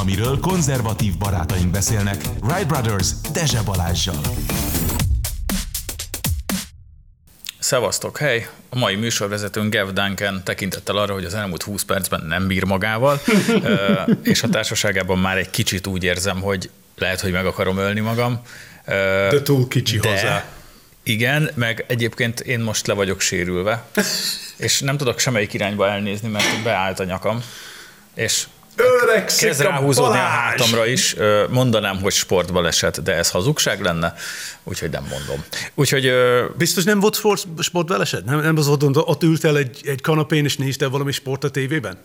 amiről konzervatív barátaink beszélnek. Wright Brothers Dezse Balázsjal. Szevasztok, hely! A mai műsorvezetőnk Gav Duncan tekintettel arra, hogy az elmúlt 20 percben nem bír magával, és a társaságában már egy kicsit úgy érzem, hogy lehet, hogy meg akarom ölni magam. De túl kicsi de, hozzá. Igen, meg egyébként én most le vagyok sérülve, és nem tudok semmelyik irányba elnézni, mert beállt a nyakam, és Öregszik kezd ráhúzódni a hátamra is. Mondanám, hogy sportbaleset, de ez hazugság lenne, úgyhogy nem mondom. Úgyhogy... Biztos nem volt sport, sportbaleset? Nem, nem az ott, ott ültél egy, egy kanapén, és néztél valami sport a tévében?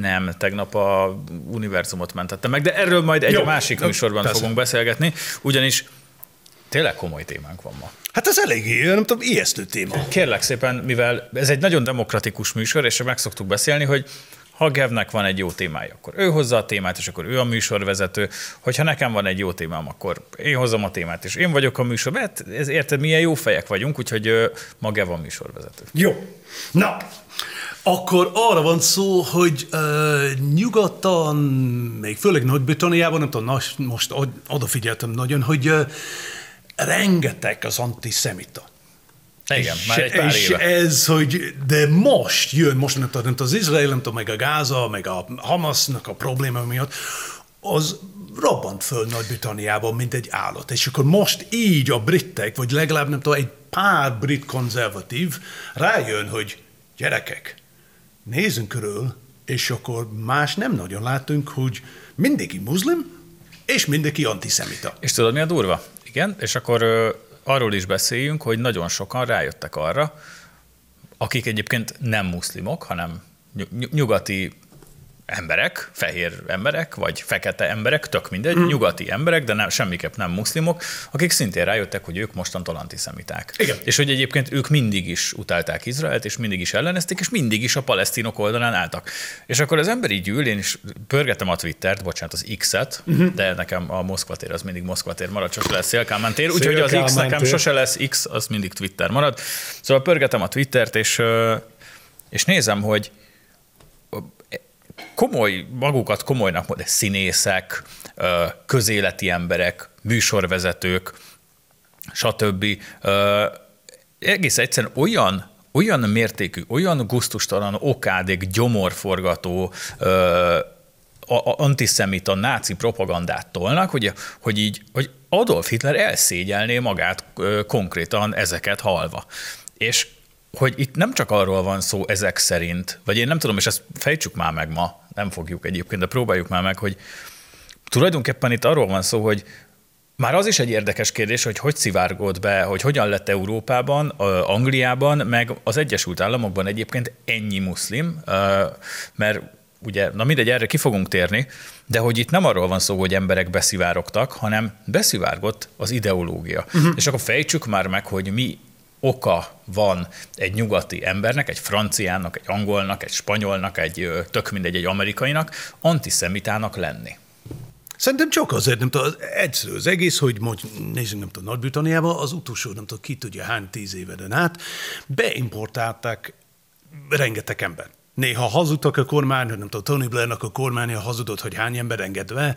Nem, tegnap a univerzumot mentettem meg, de erről majd egy Jó, másik műsorban persze. fogunk beszélgetni, ugyanis tényleg komoly témánk van ma. Hát ez eléggé, nem tudom, ijesztő téma. Kérlek szépen, mivel ez egy nagyon demokratikus műsor, és meg szoktuk beszélni, hogy ha Gevnek van egy jó témája, akkor ő hozza a témát, és akkor ő a műsorvezető. Hogyha nekem van egy jó témám, akkor én hozom a témát, és én vagyok a műsor. Mert ez, érted, milyen jó fejek vagyunk, úgyhogy ma Gev a műsorvezető. Jó. Na, akkor arra van szó, hogy uh, nyugaton, még főleg Nagy-Britanniában, nem tudom, most odafigyeltem nagyon, hogy uh, rengeteg az antiszemita. Igen, és, már egy pár és éve. ez, hogy de most jön, most nem tudom, az Izrael, nem tudom, meg a Gáza, meg a Hamasnak a probléma miatt, az robbant föl Nagy-Britanniában, mint egy állat. És akkor most így a britek, vagy legalább nem tudom, egy pár brit konzervatív rájön, hogy gyerekek, nézzünk körül, és akkor más nem nagyon látunk, hogy mindenki muszlim, és mindenki antiszemita. És tudod, mi a durva? Igen, és akkor arról is beszéljünk, hogy nagyon sokan rájöttek arra, akik egyébként nem muszlimok, hanem nyugati emberek, fehér emberek, vagy fekete emberek, tök mindegy, mm. nyugati emberek, de nem, semmiképp nem muszlimok, akik szintén rájöttek, hogy ők mostantól antiszemiták. Igen. És hogy egyébként ők mindig is utálták Izraelt, és mindig is ellenezték, és mindig is a palesztinok oldalán álltak. És akkor az ember így ül, én is pörgetem a Twittert, bocsánat, az X-et, mm-hmm. de nekem a Moszkva tér az mindig Moszkva tér marad, sose lesz Szélkámán tér, úgyhogy az X nekem sose lesz X, az mindig Twitter marad. Szóval pörgetem a Twittert, és, és nézem, hogy komoly, magukat komolynak mondani, színészek, közéleti emberek, műsorvezetők, stb. Egész egyszerűen olyan olyan mértékű, olyan guztustalan, okádék, gyomorforgató, antiszemita, náci propagandát tolnak, hogy, hogy így, hogy Adolf Hitler elszégyelné magát konkrétan ezeket halva. És hogy itt nem csak arról van szó ezek szerint, vagy én nem tudom, és ezt fejtsük már meg ma, nem fogjuk egyébként, de próbáljuk már meg, hogy tulajdonképpen itt arról van szó, hogy már az is egy érdekes kérdés, hogy hogy szivárgott be, hogy hogyan lett Európában, Angliában, meg az Egyesült Államokban egyébként ennyi muszlim, mert ugye, na mindegy, erre ki fogunk térni, de hogy itt nem arról van szó, hogy emberek beszivárogtak, hanem beszivárgott az ideológia. Uh-huh. És akkor fejtsük már meg, hogy mi oka van egy nyugati embernek, egy franciának, egy angolnak, egy spanyolnak, egy tök mindegy, egy amerikainak, antiszemitának lenni? Szerintem csak azért, nem tudom, egyszerű az egész, hogy mondjuk, nézzünk, nem tudom, Nagy-Britanniába az utolsó, nem tudom, ki tudja hány tíz éveden át, beimportálták rengeteg ember. Néha hazudtak a kormány, hogy nem tudom, Tony Blairnak a kormánya hazudott, hogy hány ember engedve.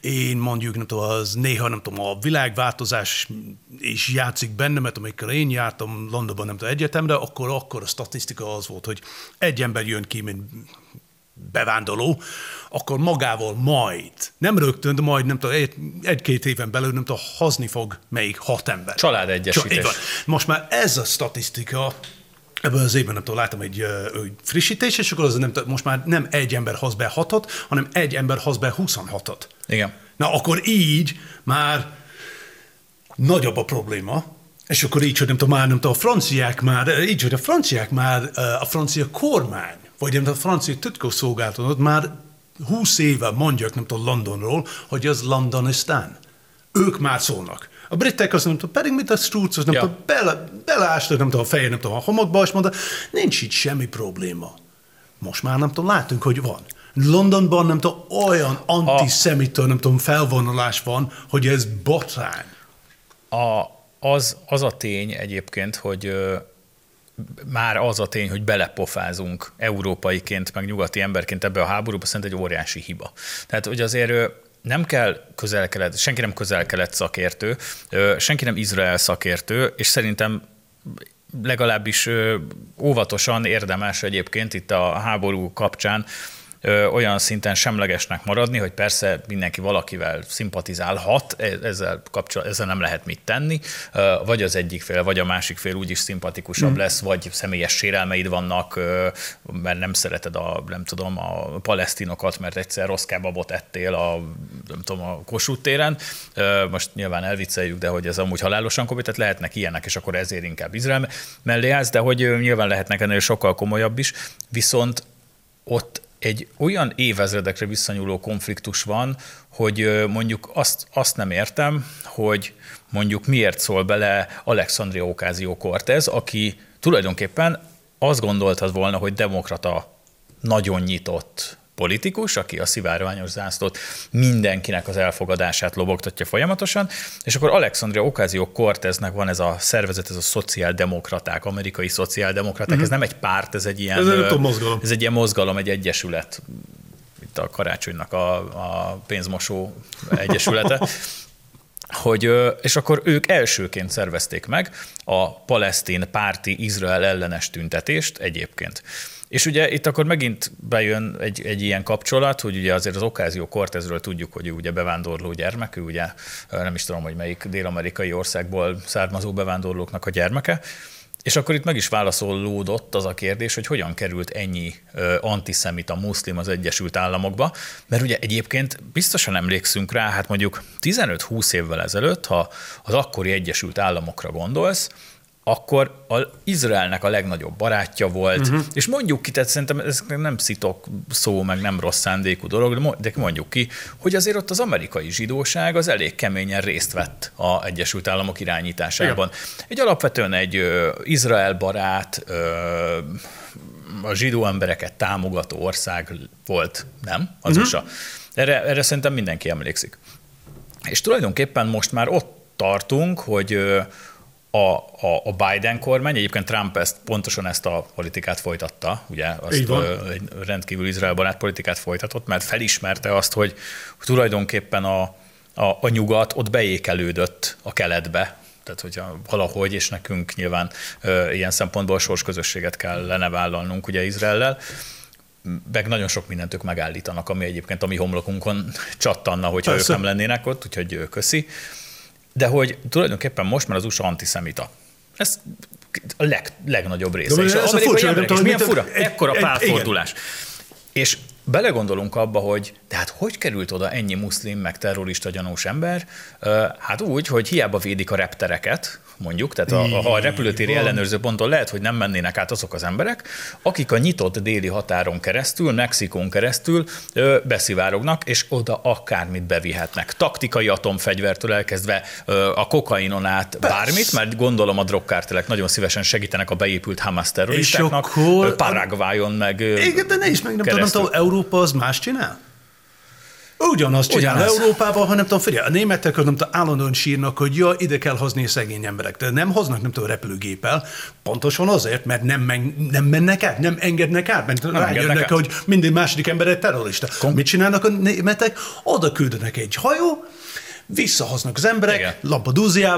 Én mondjuk, nem tudom, az néha, nem tudom, a világváltozás is játszik benne, mert amikor én jártam Londonban, nem tudom, egyetemre, akkor, akkor a statisztika az volt, hogy egy ember jön ki, mint bevándorló, akkor magával majd, nem rögtön, de majd nem tudom, egy, egy-két éven belül nem tudom, hazni fog melyik hat ember. Családegyesítés. Csak, Most már ez a statisztika Ebben az évben nem tudom, láttam egy uh, frissítés, és akkor az nem, most már nem egy ember hoz be hatot, hanem egy ember hoz be 26-ot. Igen. Na akkor így már nagyobb a probléma, és akkor így, hogy nem tudom, már nem tudom, a franciák már, így, hogy a franciák már, a francia kormány, vagy nem tudom, a francia titkosszolgálatot már 20 éve mondják, nem tudom, Londonról, hogy az Londonistan. Ők már szólnak. A britek azt mondta, pedig mit a strúc, nem ja. tudom, bele, beleástak, nem tudom, a fején, nem tudom, a homokba, és mondta, nincs itt semmi probléma. Most már nem tudom, látunk, hogy van. Londonban nem tudom, olyan antiszemita, nem tudom, felvonulás van, hogy ez botrány. A, az, az a tény egyébként, hogy már az a tény, hogy belepofázunk európaiként, meg nyugati emberként ebbe a háborúba, szerintem egy óriási hiba. Tehát, hogy azért nem kell közel-kelet, senki nem közel-kelet szakértő, senki nem Izrael szakértő, és szerintem legalábbis óvatosan érdemes egyébként itt a háború kapcsán olyan szinten semlegesnek maradni, hogy persze mindenki valakivel szimpatizálhat, e, ezzel, kapcsol, ezzel nem lehet mit tenni, vagy az egyik fél, vagy a másik fél úgyis szimpatikusabb mm. lesz, vagy személyes sérelmeid vannak, mert nem szereted a, nem tudom, a palesztinokat, mert egyszer rossz kebabot ettél a, nem tudom, a Kossuth téren. Most nyilván elvicceljük, de hogy ez amúgy halálosan komoly, tehát lehetnek ilyenek, és akkor ezért inkább Izrael mellé állsz, de hogy nyilván lehetnek ennél sokkal komolyabb is, viszont ott egy olyan évezredekre visszanyúló konfliktus van, hogy mondjuk azt, azt nem értem, hogy mondjuk miért szól bele Alexandria Ocasio-Cortez, aki tulajdonképpen azt gondoltad volna, hogy demokrata nagyon nyitott politikus, aki a szivárványos zászlót mindenkinek az elfogadását lobogtatja folyamatosan, és akkor Alexandria Ocasio-Corteznek van ez a szervezet, ez a szociáldemokraták, amerikai szociáldemokraták, mm-hmm. ez nem egy párt, ez egy ilyen, ez, egy mozgalom. ez egy ilyen mozgalom, egy egyesület, itt a karácsonynak a, a pénzmosó egyesülete, hogy, és akkor ők elsőként szervezték meg a palesztin párti Izrael ellenes tüntetést egyébként. És ugye itt akkor megint bejön egy, egy ilyen kapcsolat, hogy ugye azért az Okázió Cortezről tudjuk, hogy ő ugye bevándorló gyermek, ő ugye nem is tudom, hogy melyik dél-amerikai országból származó bevándorlóknak a gyermeke, és akkor itt meg is válaszolódott az a kérdés, hogy hogyan került ennyi antiszemita muszlim az Egyesült Államokba, mert ugye egyébként biztosan emlékszünk rá, hát mondjuk 15-20 évvel ezelőtt, ha az akkori Egyesült Államokra gondolsz, akkor a Izraelnek a legnagyobb barátja volt, uh-huh. és mondjuk ki, tehát szerintem ez nem szitok szó, meg nem rossz szándékú dolog, de mondjuk ki, hogy azért ott az amerikai zsidóság az elég keményen részt vett a Egyesült Államok irányításában. Ja. Egy alapvetően egy ö, Izrael barát, ö, a zsidó embereket támogató ország volt, nem? Az uh-huh. USA. Erre, erre szerintem mindenki emlékszik. És tulajdonképpen most már ott tartunk, hogy a, a, a Biden kormány, egyébként Trump ezt, pontosan ezt a politikát folytatta, ugye? Azt egy rendkívül izraelbarát politikát folytatott, mert felismerte azt, hogy tulajdonképpen a, a, a nyugat ott beékelődött a keletbe, tehát hogyha valahogy, és nekünk nyilván ö, ilyen szempontból sorsközösséget kellene vállalnunk ugye Izraellel, meg nagyon sok mindent ők megállítanak, ami egyébként a mi homlokunkon csattanna, hogyha Persze. ők nem lennének ott, úgyhogy köszi de hogy tulajdonképpen most már az USA antiszemita. Ez a leg, legnagyobb része. De és ez a furcsa, emberek, és milyen fura, egy, ekkora egy, párfordulás. És belegondolunk abba, hogy tehát hogy került oda ennyi muszlim, meg terrorista gyanús ember? Hát úgy, hogy hiába védik a reptereket, mondjuk, tehát a, a repülőtéri ellenőrző ponton lehet, hogy nem mennének át azok az emberek, akik a nyitott déli határon keresztül, Mexikón keresztül ö, beszivárognak, és oda akármit bevihetnek. Taktikai atomfegyvertől elkezdve ö, a kokainon át bármit, mert gondolom a drogkártelek nagyon szívesen segítenek a beépült Hamas terroristáknak, akkor... Paraguayon meg Igen, de ne is meg, nem tudom, Európa az más csinál? Ugyanazt csinál Ugyanaz. Európában, hanem tudom, figyelj, a németek nem tudom, állandóan sírnak, hogy ja, ide kell hozni szegény emberek. De nem hoznak, nem tudom, repülőgéppel. Pontosan azért, mert nem, men, nem mennek át, nem engednek át, mert nem rájönnek, hogy minden második ember egy terrorista. Kom- Mit csinálnak a németek? Oda küldenek egy hajó, visszahoznak az emberek Igen.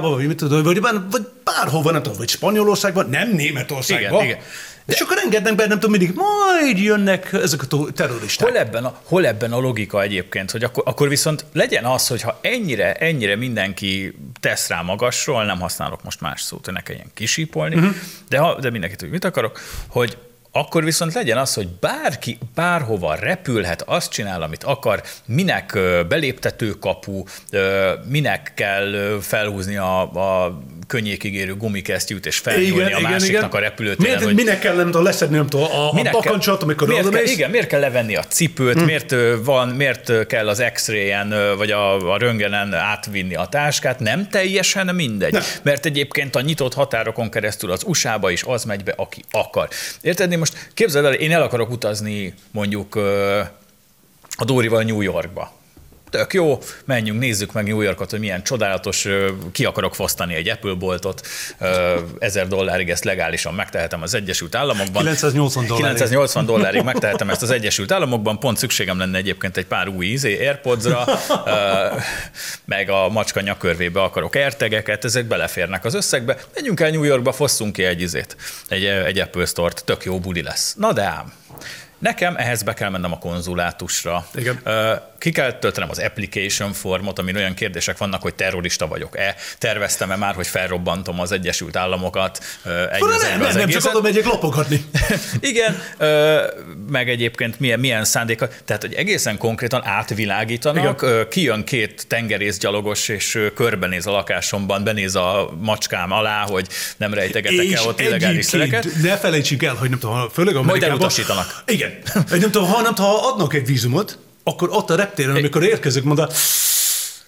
Vagy mit tudom, vagy, vagy bárhova, nem tudom, vagy Spanyolországban, nem Németországban. Igen, igen. De és akkor engednek be, nem tudom, mindig majd jönnek ezek a terroristák. Hol ebben a, hol ebben a logika egyébként, hogy akkor, akkor viszont legyen az, hogyha ennyire, ennyire mindenki tesz rá magasról, nem használok most más szót, hogy ne kelljen kisípolni, uh-huh. de, ha, de mindenki tudja, mit akarok, hogy akkor viszont legyen az, hogy bárki bárhova repülhet, azt csinál, amit akar, minek beléptető kapu, minek kell felhúzni a, a könnyékig érő gumikesztyűt és felnyúlni igen, a igen, másiknak igen. a repülőtéren. Miért, hogy minek kell nem tudom, leszedni nem tudom, a, a bakancsot, amikor miért kell, Igen, miért kell levenni a cipőt, hmm. miért, van, miért kell az X-rayen vagy a, a röngenen átvinni a táskát, nem teljesen mindegy. Nem. Mert egyébként a nyitott határokon keresztül az USA-ba is az megy be, aki akar. Érted? Most képzeld el, én el akarok utazni mondjuk a Dórival New Yorkba tök jó, menjünk, nézzük meg New Yorkot, hogy milyen csodálatos, ki akarok fosztani egy Apple boltot, ezer dollárig ezt legálisan megtehetem az Egyesült Államokban. 980 dollárig. 980 dollárig megtehetem ezt az Egyesült Államokban, pont szükségem lenne egyébként egy pár új izé, Airpodsra, meg a macska nyakörvébe akarok ertegeket, ezek beleférnek az összegbe, menjünk el New Yorkba, fosszunk ki egy izét, egy, egy Apple Store-t, tök jó buli lesz. Na de ám, Nekem ehhez be kell mennem a konzulátusra. Igen ki kell töltenem az application formot, amin olyan kérdések vannak, hogy terrorista vagyok-e, terveztem-e már, hogy felrobbantom az Egyesült Államokat egy nem, nem, nem, csak oda megyek lopogatni. Igen, meg egyébként milyen, milyen szándéka, tehát hogy egészen konkrétan átvilágítanak, Igen. kijön két tengerészgyalogos, és körbenéz a lakásomban, benéz a macskám alá, hogy nem rejtegetek el ott illegális szereket. Ne felejtsük el, hogy nem tudom, főleg Amerikában... Majd elutasítanak. Igen. Nem tudom, ha, nem tudom, ha adnak egy vízumot, akkor ott a reptéren, amikor érkezünk, mondta,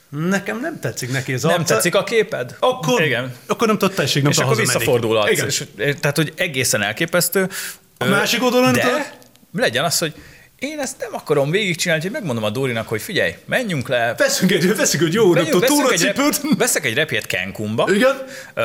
Nekem nem tetszik neki ez Nem arca. tetszik a képed? Akkor, Igen. akkor nem tudod tessék, nem És akkor visszafordulhatsz. Igen. És, tehát, hogy egészen elképesztő. A másik oldalon de nem legyen az, hogy én ezt nem akarom végigcsinálni, hogy megmondom a Dórinak, hogy figyelj, menjünk le. Veszünk egy, veszünk egy jó, nem tudom, Veszek egy repjét Cancunba. Igen. Uh,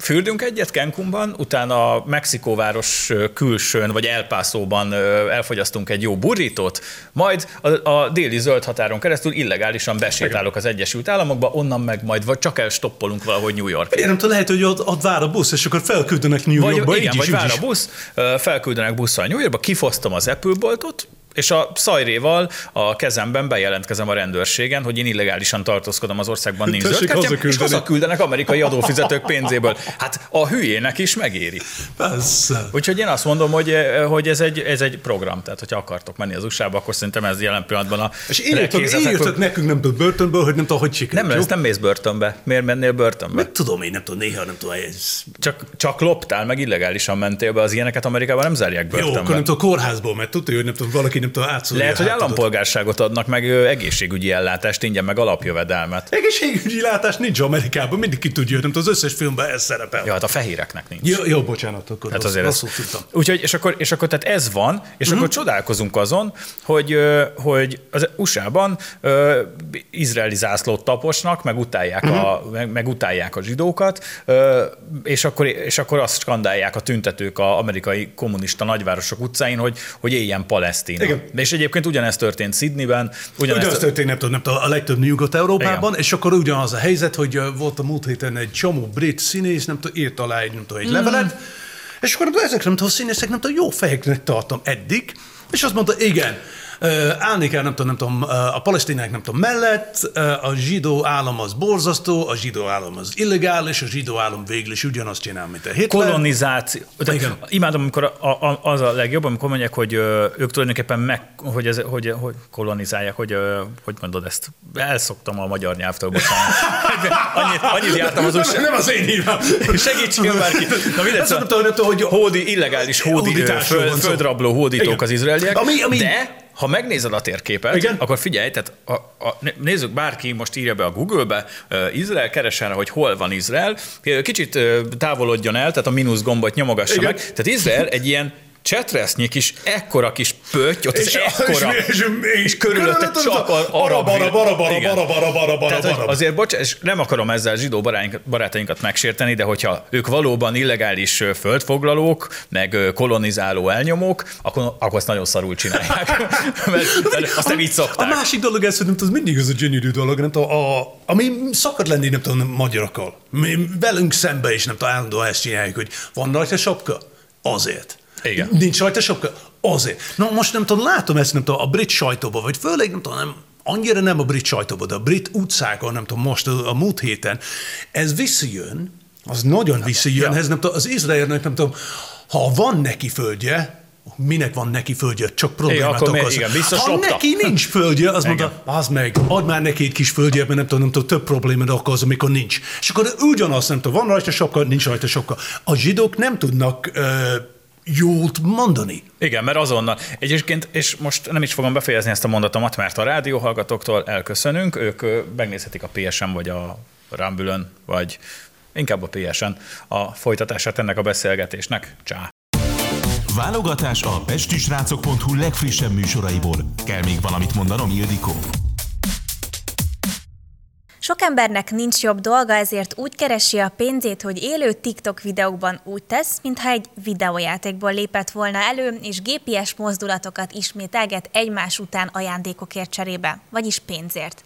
Fürdünk egyet Cancunban, utána Mexikóváros külsőn, vagy El Paso-ban elfogyasztunk egy jó burritót, majd a, a déli zöld határon keresztül illegálisan besétálok az Egyesült Államokba, onnan meg majd vagy csak elstoppolunk valahogy New York. Én nem tudom, lehet, hogy ott, ott vár a busz, és akkor felküldenek New Yorkba. Vagy, igen, vagy vár a busz, felküldenek busszal New Yorkba, kifosztom az Apple boltot, és a szajréval a kezemben bejelentkezem a rendőrségen, hogy én illegálisan tartózkodom az országban, nincs zöldkártyám, és hazaküldenek amerikai adófizetők pénzéből. Hát a hülyének is megéri. Persze. Úgyhogy én azt mondom, hogy, hogy ez, egy, ez egy program, tehát hogyha akartok menni az USA-ba, akkor szerintem ez jelen pillanatban a És írjatok, nekünk nem tudom börtönből, hogy nem tudom, hogy sikerült. Nem, lesz, nem mész börtönbe. Miért mennél börtönbe? Meg tudom, én nem tudom, néha nem tudom, ez... Csak, csak loptál, meg illegálisan mentél be, az ilyeneket Amerikában nem zárják börtönbe. Jó, akkor nem tudom, kórházból, mert tudja, hogy nem tudom, valaki nem tudom, átszólja. Lehet, hogy állampolgárságot adnak, meg egészségügyi ellátást, ingyen meg alapjövedelmet. Egészségügyi ellátás nincs Amerikában, mindig ki tudja, nem tudom, az összes filmben ez szerepel. Ja, hát a fehéreknek nincs. Jó, jó bocsánat, akkor hát azért rosszul tudtam. Úgyhogy, és akkor, és akkor tehát ez van, és mm-hmm. akkor csodálkozunk azon, hogy, hogy az USA-ban uh, izraeli zászlót taposnak, meg utálják, mm-hmm. a, mhm. meg, meg utálják a zsidókat, uh, és, akkor, és akkor azt skandálják a tüntetők a amerikai kommunista nagyvárosok utcáin, hogy, hogy éljen Palesztina. Igen. És egyébként ugyanezt történt Sydneyben. Ugyanezt ugyanaz történt, nem tudom, nem tudom, a legtöbb Nyugat-Európában, és akkor ugyanaz a helyzet, hogy volt a múlt héten egy csomó brit színész, nem tudom, írt alá egy, nem tudom, egy mm. levelet, és akkor ezek nem tudom, a színészek nem tudom, jó fejeknek tartom eddig, és azt mondta, igen, állni kell, nem tudom, nem tudom, a palesztinák nem tudom, mellett, a zsidó állam az borzasztó, a zsidó állam az illegális, a zsidó állam végül is ugyanazt csinál, mint a Hitler. Kolonizáció. Igen. Imádom, amikor a, a, az a legjobb, amikor mondják, hogy ők tulajdonképpen meg, hogy, ez, hogy, hogy kolonizálják, hogy, hogy mondod ezt? Elszoktam a magyar nyelvtől, bocsánat. annyit, annyit jártam az USA. Nem az én hívám. Segítségem bárki. Na mindegy, szóval, hogy hódi, illegális hódi, föld, földrabló hódítók az izraeliek, ami, ami... de ha megnézed a térképet, Igen? akkor figyelj, tehát a, a, nézzük, bárki most írja be a Google-be, uh, Izrael, keresen, hogy hol van Izrael, kicsit uh, távolodjon el, tehát a mínusz gombot nyomogassa Igen? meg. Tehát Izrael egy ilyen csetresznyi kis, ekkora kis pötty, ott és, ekkora, és, és, és, és körülötte csak a arab bara, bara, bara, bara, bara, bara, bara, Tehát, Azért, bocs, és nem akarom ezzel zsidó barátainkat megsérteni, de hogyha ők valóban illegális földfoglalók, meg kolonizáló elnyomók, akkor, akkor azt nagyon szarul csinálják. mert, mert azt nem így szokták. A másik dolog ez, hogy nem tudom, mindig ez a gyönyörű dolog, nem tudom, a, ami szakad lenni, nem tudom, magyarokkal. Mi velünk szembe is nem tudom, állandóan ezt csináljuk, hogy van rajta sapka? Azért. Igen. Nincs rajta sapka? Azért. Na most nem tudom, látom ezt nem tudom, a brit sajtóban, vagy főleg nem tudom, nem, annyira nem a brit sajtóban, de a brit utcákon, nem tudom, most a, a múlt héten, ez visszajön, az nagyon visszajön, ja. ez nem tudom, az Izraelnek nem tudom, ha van neki földje, minek van neki földje, csak problémát okoz. Igen, biztos ha lopta. neki nincs földje, az mondta, az meg, add már neki egy kis földje, mert nem tudom, nem tudom, több problémát okoz, amikor nincs. És akkor ugyanaz, nem tudom, van rajta sokkal, nincs rajta sokkal. A zsidók nem tudnak uh, jót mondani. Igen, mert azonnal. Egyébként, és most nem is fogom befejezni ezt a mondatomat, mert a rádióhallgatóktól elköszönünk, ők megnézhetik a PSN vagy a Rambülön, vagy inkább a PSN a folytatását ennek a beszélgetésnek. Csá! Válogatás a pestisrácok.hu legfrissebb műsoraiból. Kell még valamit mondanom, Ildikó? Sok embernek nincs jobb dolga, ezért úgy keresi a pénzét, hogy élő TikTok videókban úgy tesz, mintha egy videójátékból lépett volna elő, és GPS mozdulatokat ismételget egymás után ajándékokért cserébe, vagyis pénzért.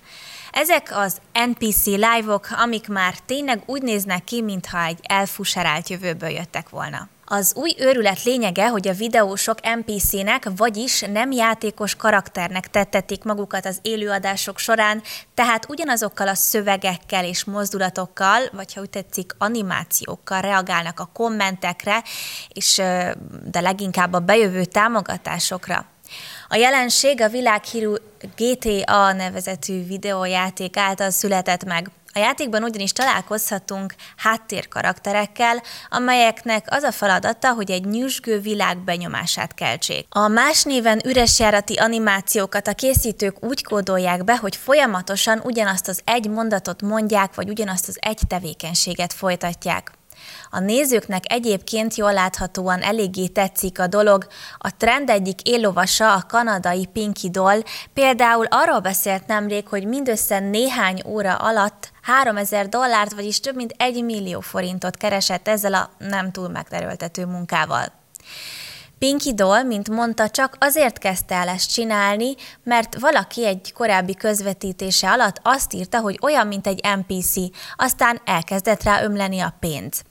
Ezek az NPC live-ok, amik már tényleg úgy néznek ki, mintha egy elfuserált jövőből jöttek volna. Az új őrület lényege, hogy a videósok NPC-nek, vagyis nem játékos karakternek tettetik magukat az élőadások során, tehát ugyanazokkal a szövegekkel és mozdulatokkal, vagy ha úgy tetszik, animációkkal reagálnak a kommentekre, és de leginkább a bejövő támogatásokra. A jelenség a világhírű GTA nevezetű videójáték által született meg. A játékban ugyanis találkozhatunk háttérkarakterekkel, amelyeknek az a feladata, hogy egy nyüzsgő világ benyomását keltsék. A más néven üresjárati animációkat a készítők úgy kódolják be, hogy folyamatosan ugyanazt az egy mondatot mondják, vagy ugyanazt az egy tevékenységet folytatják. A nézőknek egyébként jól láthatóan eléggé tetszik a dolog. A trend egyik élovasa, a kanadai Pinky Doll például arról beszélt nemrég, hogy mindössze néhány óra alatt 3000 dollárt, vagyis több mint 1 millió forintot keresett ezzel a nem túl megterültető munkával. Pinky Doll, mint mondta, csak azért kezdte el ezt csinálni, mert valaki egy korábbi közvetítése alatt azt írta, hogy olyan, mint egy NPC, aztán elkezdett rá ömleni a pénz.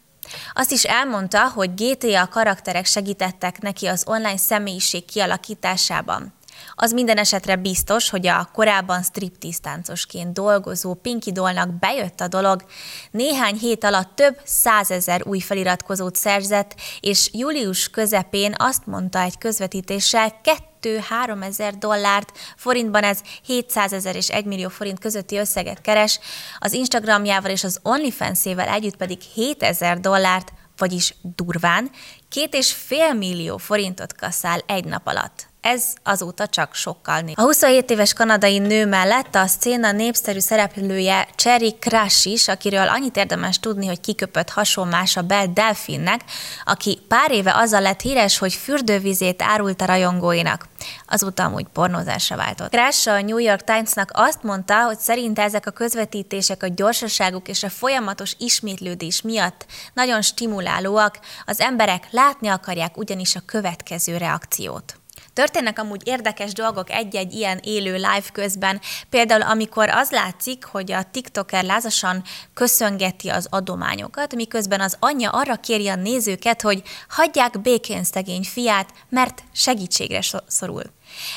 Azt is elmondta, hogy GTA karakterek segítettek neki az online személyiség kialakításában. Az minden esetre biztos, hogy a korábban striptease táncosként dolgozó Pinky Dolnak bejött a dolog, néhány hét alatt több százezer új feliratkozót szerzett, és július közepén azt mondta egy közvetítéssel 2-3 ezer dollárt, forintban ez 700 ezer és 1 millió forint közötti összeget keres, az Instagramjával és az OnlyFans-ével együtt pedig 7 ezer dollárt, vagyis durván, két és fél millió forintot kaszál egy nap alatt. Ez azóta csak sokkal nép. A 27 éves kanadai nő mellett a széna népszerű szereplője Cherry Crash is, akiről annyit érdemes tudni, hogy kiköpött hasonlás a Bell Delfinnek, aki pár éve azzal lett híres, hogy fürdővizét árult a rajongóinak. Azóta amúgy pornózásra váltott. Crash a New York Timesnak azt mondta, hogy szerinte ezek a közvetítések a gyorsaságuk és a folyamatos ismétlődés miatt nagyon stimulálóak, az emberek látni akarják ugyanis a következő reakciót. Történnek amúgy érdekes dolgok egy-egy ilyen élő live közben, például amikor az látszik, hogy a TikToker lázasan köszöngeti az adományokat, miközben az anyja arra kéri a nézőket, hogy hagyják békén szegény fiát, mert segítségre szorul.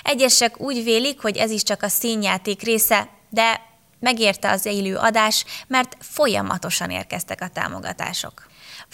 Egyesek úgy vélik, hogy ez is csak a színjáték része, de megérte az élő adás, mert folyamatosan érkeztek a támogatások.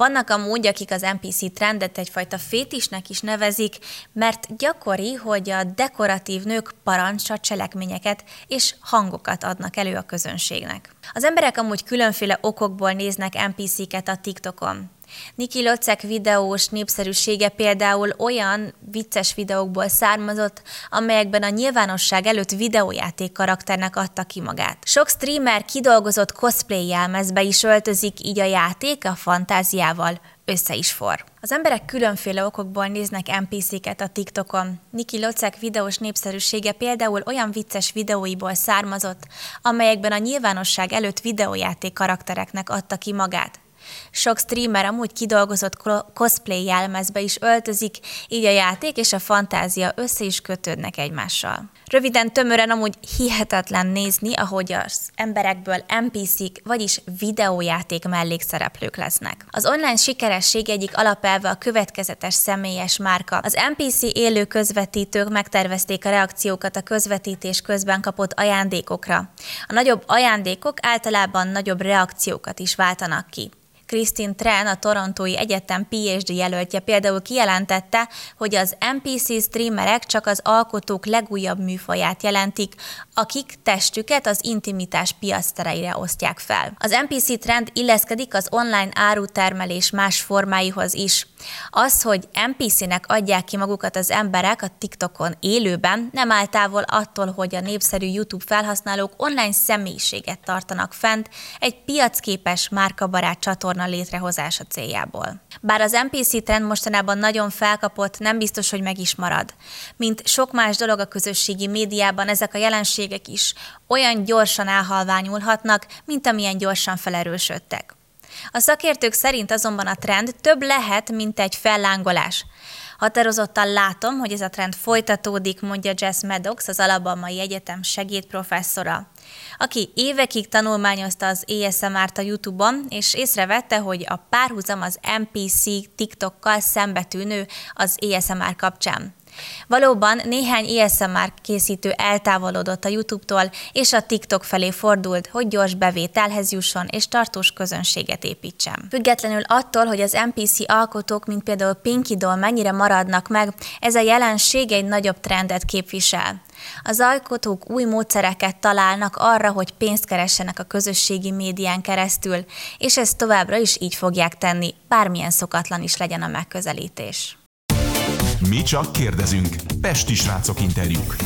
Vannak amúgy, akik az NPC trendet egyfajta fétisnek is nevezik, mert gyakori, hogy a dekoratív nők parancsa cselekményeket és hangokat adnak elő a közönségnek. Az emberek amúgy különféle okokból néznek NPC-ket a TikTokon. Niki Locek videós népszerűsége például olyan vicces videókból származott, amelyekben a nyilvánosság előtt videójáték karakternek adta ki magát. Sok streamer kidolgozott cosplay jelmezbe is öltözik, így a játék a fantáziával össze is for. Az emberek különféle okokból néznek NPC-ket a TikTokon. Niki Locek videós népszerűsége például olyan vicces videóiból származott, amelyekben a nyilvánosság előtt videójáték karaktereknek adta ki magát. Sok streamer amúgy kidolgozott cosplay jelmezbe is öltözik, így a játék és a fantázia össze is kötődnek egymással. Röviden, tömören amúgy hihetetlen nézni, ahogy az emberekből NPC-k, vagyis videójáték mellékszereplők lesznek. Az online sikeresség egyik alapelve a következetes személyes márka. Az NPC élő közvetítők megtervezték a reakciókat a közvetítés közben kapott ajándékokra. A nagyobb ajándékok általában nagyobb reakciókat is váltanak ki. Kristin Tren, a Torontói Egyetem PhD jelöltje például kijelentette, hogy az NPC streamerek csak az alkotók legújabb műfaját jelentik, akik testüket az intimitás piasztereire osztják fel. Az NPC trend illeszkedik az online árutermelés más formáihoz is. Az, hogy NPC-nek adják ki magukat az emberek a TikTokon élőben, nem áll távol attól, hogy a népszerű YouTube felhasználók online személyiséget tartanak fent egy piacképes, márkabarát csatorna csatorna létrehozása céljából. Bár az NPC trend mostanában nagyon felkapott, nem biztos, hogy meg is marad. Mint sok más dolog a közösségi médiában, ezek a jelenségek is olyan gyorsan elhalványulhatnak, mint amilyen gyorsan felerősödtek. A szakértők szerint azonban a trend több lehet, mint egy fellángolás. Határozottan látom, hogy ez a trend folytatódik, mondja Jess Maddox, az Alabamai Egyetem segédprofesszora, aki évekig tanulmányozta az ASMR-t a YouTube-on, és észrevette, hogy a párhuzam az MPC TikTokkal szembetűnő az ASMR kapcsán. Valóban néhány ASMR készítő eltávolodott a YouTube-tól, és a TikTok felé fordult, hogy gyors bevételhez jusson és tartós közönséget építsen. Függetlenül attól, hogy az NPC alkotók, mint például Pinky Doll mennyire maradnak meg, ez a jelenség egy nagyobb trendet képvisel. Az alkotók új módszereket találnak arra, hogy pénzt keressenek a közösségi médián keresztül, és ezt továbbra is így fogják tenni, bármilyen szokatlan is legyen a megközelítés. Mi csak kérdezünk. Pesti srácok interjúk.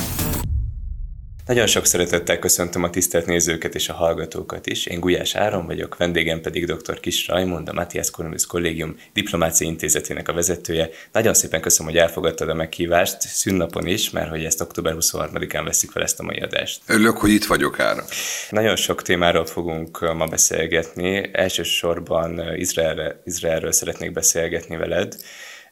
Nagyon sok szeretettel köszöntöm a tisztelt nézőket és a hallgatókat is. Én Gulyás Áron vagyok, vendégem pedig dr. Kis Rajmond, a Matthias Cornelius Kollégium Diplomáciai Intézetének a vezetője. Nagyon szépen köszönöm, hogy elfogadtad a meghívást, szünnapon is, mert hogy ezt október 23-án veszik fel ezt a mai adást. Örülök, hogy itt vagyok, Áron. Nagyon sok témáról fogunk ma beszélgetni. Elsősorban Izraelre, Izraelről szeretnék beszélgetni veled.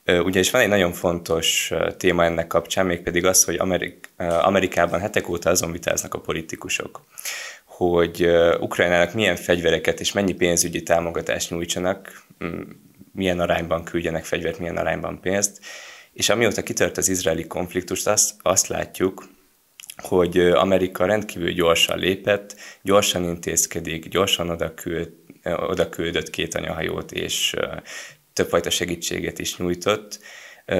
Ugyanis van egy nagyon fontos téma ennek kapcsán, mégpedig az, hogy Amerik- Amerikában hetek óta azon vitáznak a politikusok, hogy Ukrajnának milyen fegyvereket és mennyi pénzügyi támogatást nyújtsanak, milyen arányban küldjenek fegyvert, milyen arányban pénzt, és amióta kitört az izraeli konfliktust, azt, azt látjuk, hogy Amerika rendkívül gyorsan lépett, gyorsan intézkedik, gyorsan oda, küld, oda küldött két anyahajót, és többfajta segítséget is nyújtott.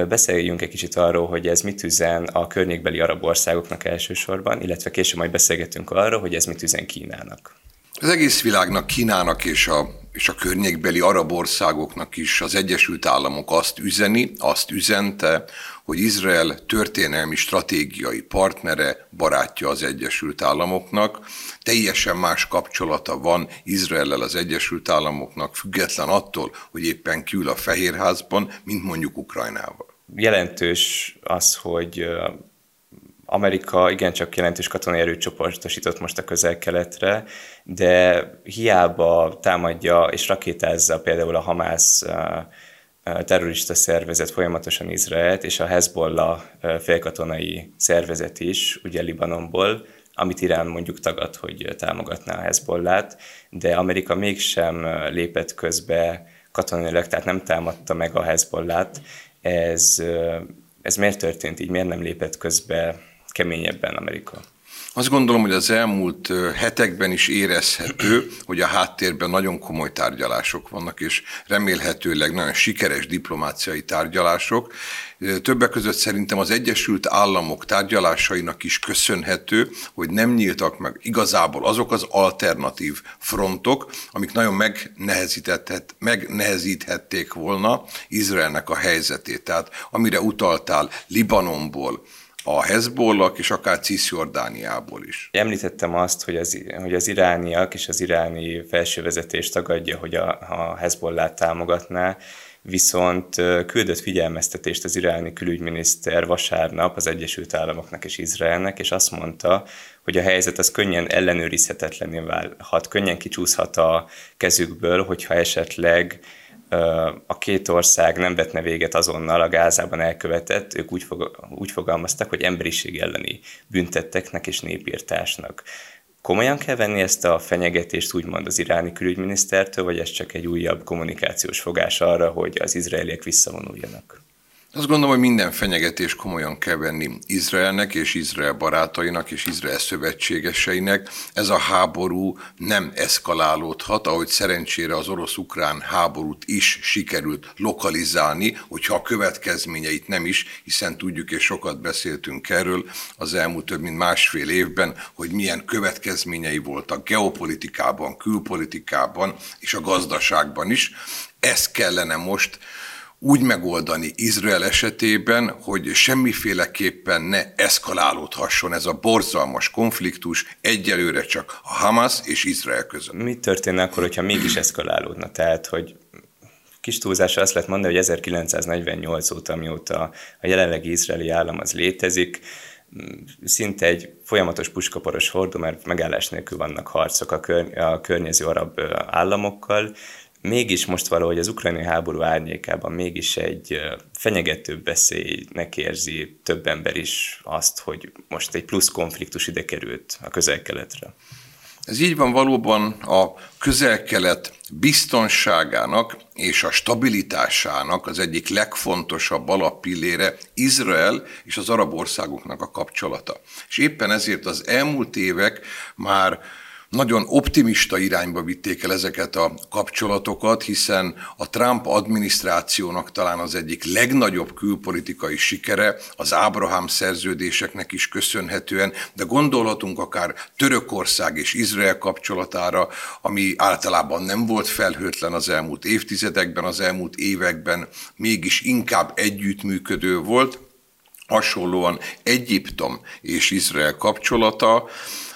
Beszéljünk egy kicsit arról, hogy ez mit üzen a környékbeli arab országoknak elsősorban, illetve később majd beszélgetünk arról, hogy ez mit üzen Kínának. Az egész világnak, Kínának és a, és a környékbeli arab országoknak is az Egyesült Államok azt üzeni, azt üzente, hogy Izrael történelmi stratégiai partnere, barátja az Egyesült Államoknak. Teljesen más kapcsolata van Izraellel az Egyesült Államoknak, független attól, hogy éppen kül a Fehérházban, mint mondjuk Ukrajnával. Jelentős az, hogy Amerika igencsak jelentős katonai erőt csoportosított most a közel-keletre, de hiába támadja és rakétázza például a Hamász terrorista szervezet folyamatosan Izraelt, és a Hezbollah félkatonai szervezet is, ugye Libanonból, amit Irán mondjuk tagad, hogy támogatná a Hezbollát, de Amerika mégsem lépett közbe katonailag, tehát nem támadta meg a Hezbollát. Ez, ez miért történt így, miért nem lépett közbe keményebben Amerika? Azt gondolom, hogy az elmúlt hetekben is érezhető, hogy a háttérben nagyon komoly tárgyalások vannak, és remélhetőleg nagyon sikeres diplomáciai tárgyalások. Többek között szerintem az Egyesült Államok tárgyalásainak is köszönhető, hogy nem nyíltak meg igazából azok az alternatív frontok, amik nagyon megnehezíthették volna Izraelnek a helyzetét. Tehát amire utaltál Libanonból, a Hezbollah és akár Cisjordániából is. Említettem azt, hogy az, hogy az irániak és az iráni felsővezetés tagadja, hogy a, a Hezbollah támogatná, viszont küldött figyelmeztetést az iráni külügyminiszter vasárnap az Egyesült Államoknak és Izraelnek, és azt mondta, hogy a helyzet az könnyen ellenőrizhetetlenül válhat, könnyen kicsúszhat a kezükből, hogyha esetleg a két ország nem vetne véget azonnal a Gázában elkövetett, ők úgy, fog, úgy fogalmaztak, hogy emberiség elleni büntetteknek és népírtásnak. Komolyan kell venni ezt a fenyegetést úgymond az iráni külügyminisztertől, vagy ez csak egy újabb kommunikációs fogás arra, hogy az izraeliek visszavonuljanak? Azt gondolom, hogy minden fenyegetés komolyan kell venni Izraelnek és Izrael barátainak és Izrael szövetségeseinek. Ez a háború nem eszkalálódhat, ahogy szerencsére az orosz-ukrán háborút is sikerült lokalizálni, hogyha a következményeit nem is, hiszen tudjuk és sokat beszéltünk erről az elmúlt több mint másfél évben, hogy milyen következményei voltak geopolitikában, külpolitikában és a gazdaságban is. Ez kellene most úgy megoldani Izrael esetében, hogy semmiféleképpen ne eszkalálódhasson ez a borzalmas konfliktus egyelőre csak a Hamas és Izrael között. Mi történne akkor, hogyha mégis eszkalálódna? Tehát, hogy kis túlzásra azt lehet mondani, hogy 1948 óta, mióta a jelenlegi izraeli állam az létezik, szinte egy folyamatos puskaporos hordó, mert megállás nélkül vannak harcok a, kör, a környező arab államokkal, mégis most valahogy az ukrajnai háború árnyékában mégis egy fenyegető veszélynek érzi több ember is azt, hogy most egy plusz konfliktus ide került a közel-keletre. Ez így van valóban a közel-kelet biztonságának és a stabilitásának az egyik legfontosabb alappillére Izrael és az arab országoknak a kapcsolata. És éppen ezért az elmúlt évek már nagyon optimista irányba vitték el ezeket a kapcsolatokat, hiszen a Trump adminisztrációnak talán az egyik legnagyobb külpolitikai sikere az Ábrahám szerződéseknek is köszönhetően, de gondolhatunk akár Törökország és Izrael kapcsolatára, ami általában nem volt felhőtlen az elmúlt évtizedekben, az elmúlt években mégis inkább együttműködő volt, hasonlóan Egyiptom és Izrael kapcsolata,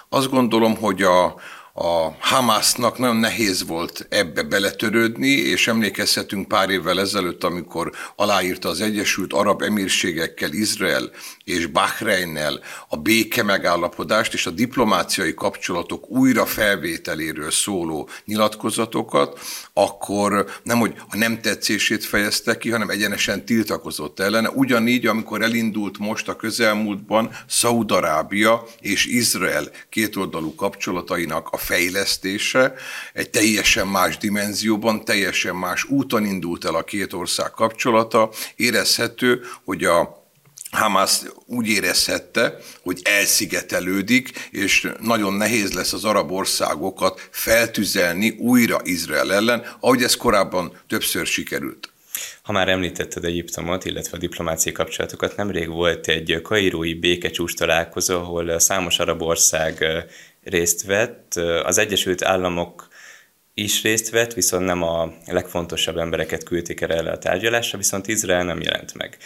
azt gondolom, hogy a, a Hamasnak nagyon nehéz volt ebbe beletörődni, és emlékezhetünk pár évvel ezelőtt, amikor aláírta az Egyesült Arab Emírségekkel, Izrael és Bahreinnel a béke megállapodást és a diplomáciai kapcsolatok újra felvételéről szóló nyilatkozatokat, akkor nem, hogy a nem tetszését fejezte ki, hanem egyenesen tiltakozott ellene. Ugyanígy, amikor elindult most a közelmúltban Szaudarábia és Izrael kétoldalú kapcsolatainak a fejlesztése egy teljesen más dimenzióban, teljesen más úton indult el a két ország kapcsolata. Érezhető, hogy a Hamas úgy érezhette, hogy elszigetelődik, és nagyon nehéz lesz az arab országokat feltüzelni újra Izrael ellen, ahogy ez korábban többször sikerült. Ha már említetted Egyiptomot, illetve a diplomáciai kapcsolatokat, nemrég volt egy kairói békecsúcs találkozó, ahol számos arab ország részt vett. Az Egyesült Államok is részt vett, viszont nem a legfontosabb embereket küldték erre a tárgyalásra, viszont Izrael nem jelent meg.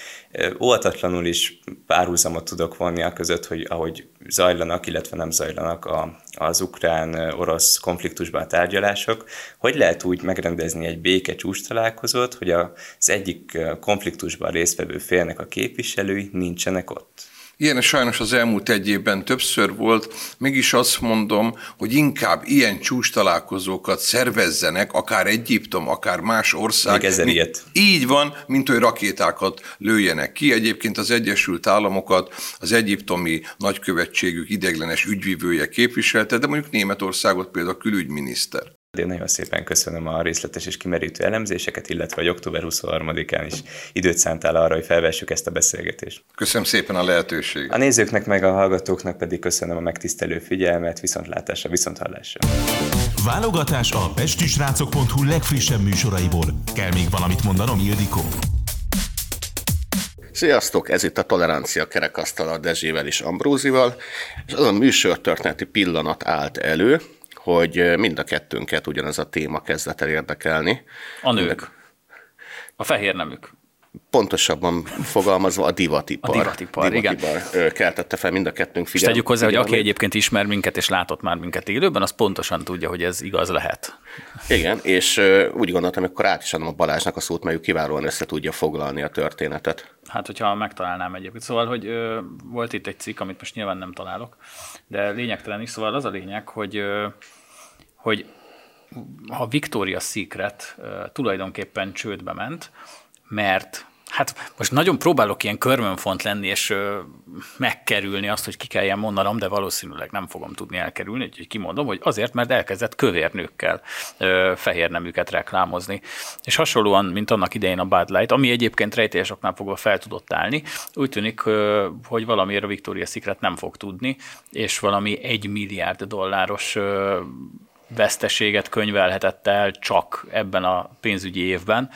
Óvatatlanul is párhuzamot tudok vonni a között, hogy ahogy zajlanak, illetve nem zajlanak a, az ukrán-orosz konfliktusban a tárgyalások, hogy lehet úgy megrendezni egy béke csúcs találkozót, hogy az egyik konfliktusban résztvevő félnek a képviselői nincsenek ott. Ilyen sajnos az elmúlt egy évben többször volt, mégis azt mondom, hogy inkább ilyen csúcs találkozókat szervezzenek, akár Egyiptom, akár más ország. Még ezer ilyet. Így van, mint hogy rakétákat lőjenek ki. Egyébként az Egyesült Államokat az egyiptomi nagykövetségük ideglenes ügyvívője képviselte, de mondjuk Németországot például a külügyminiszter. Én nagyon szépen köszönöm a részletes és kimerítő elemzéseket, illetve hogy október 23-án is időt szántál arra, hogy felvessük ezt a beszélgetést. Köszönöm szépen a lehetőséget. A nézőknek meg a hallgatóknak pedig köszönöm a megtisztelő figyelmet, viszontlátásra, viszonthallásra. Válogatás a pestisrácok.hu legfrissebb műsoraiból. Kell még valamit mondanom, Ildikó? Sziasztok, ez itt a Tolerancia kerekasztala Dezsével és Ambrózival, és az a műsortörténeti pillanat állt elő, hogy mind a kettőnket ugyanez a téma kezdett el érdekelni. A nők. A fehér nemük. Pontosabban fogalmazva a divatipar. A divatipar, divatipar igen. keltette fel mind a kettőnk figyelmet. És tegyük hozzá, hogy aki egyébként ismer minket és látott már minket élőben, az pontosan tudja, hogy ez igaz lehet. Igen, és úgy gondoltam, hogy akkor át is adom a Balázsnak a szót, mert ő kiválóan össze tudja foglalni a történetet. Hát, hogyha megtalálnám egyébként. Szóval, hogy ö, volt itt egy cikk, amit most nyilván nem találok, de lényegtelen is. Szóval az a lényeg, hogy, ö, hogy a Victoria's Secret ö, tulajdonképpen csődbe ment, mert Hát most nagyon próbálok ilyen körmönfont lenni, és ö, megkerülni azt, hogy ki kelljen mondanom, de valószínűleg nem fogom tudni elkerülni, úgyhogy kimondom, hogy azért, mert elkezdett kövérnőkkel ö, fehér neműket reklámozni. És hasonlóan, mint annak idején a Bud Light, ami egyébként rejtélyesoknál fogva fel tudott állni, úgy tűnik, ö, hogy valamiért a Victoria's Secret nem fog tudni, és valami egy milliárd dolláros ö, veszteséget könyvelhetett el csak ebben a pénzügyi évben,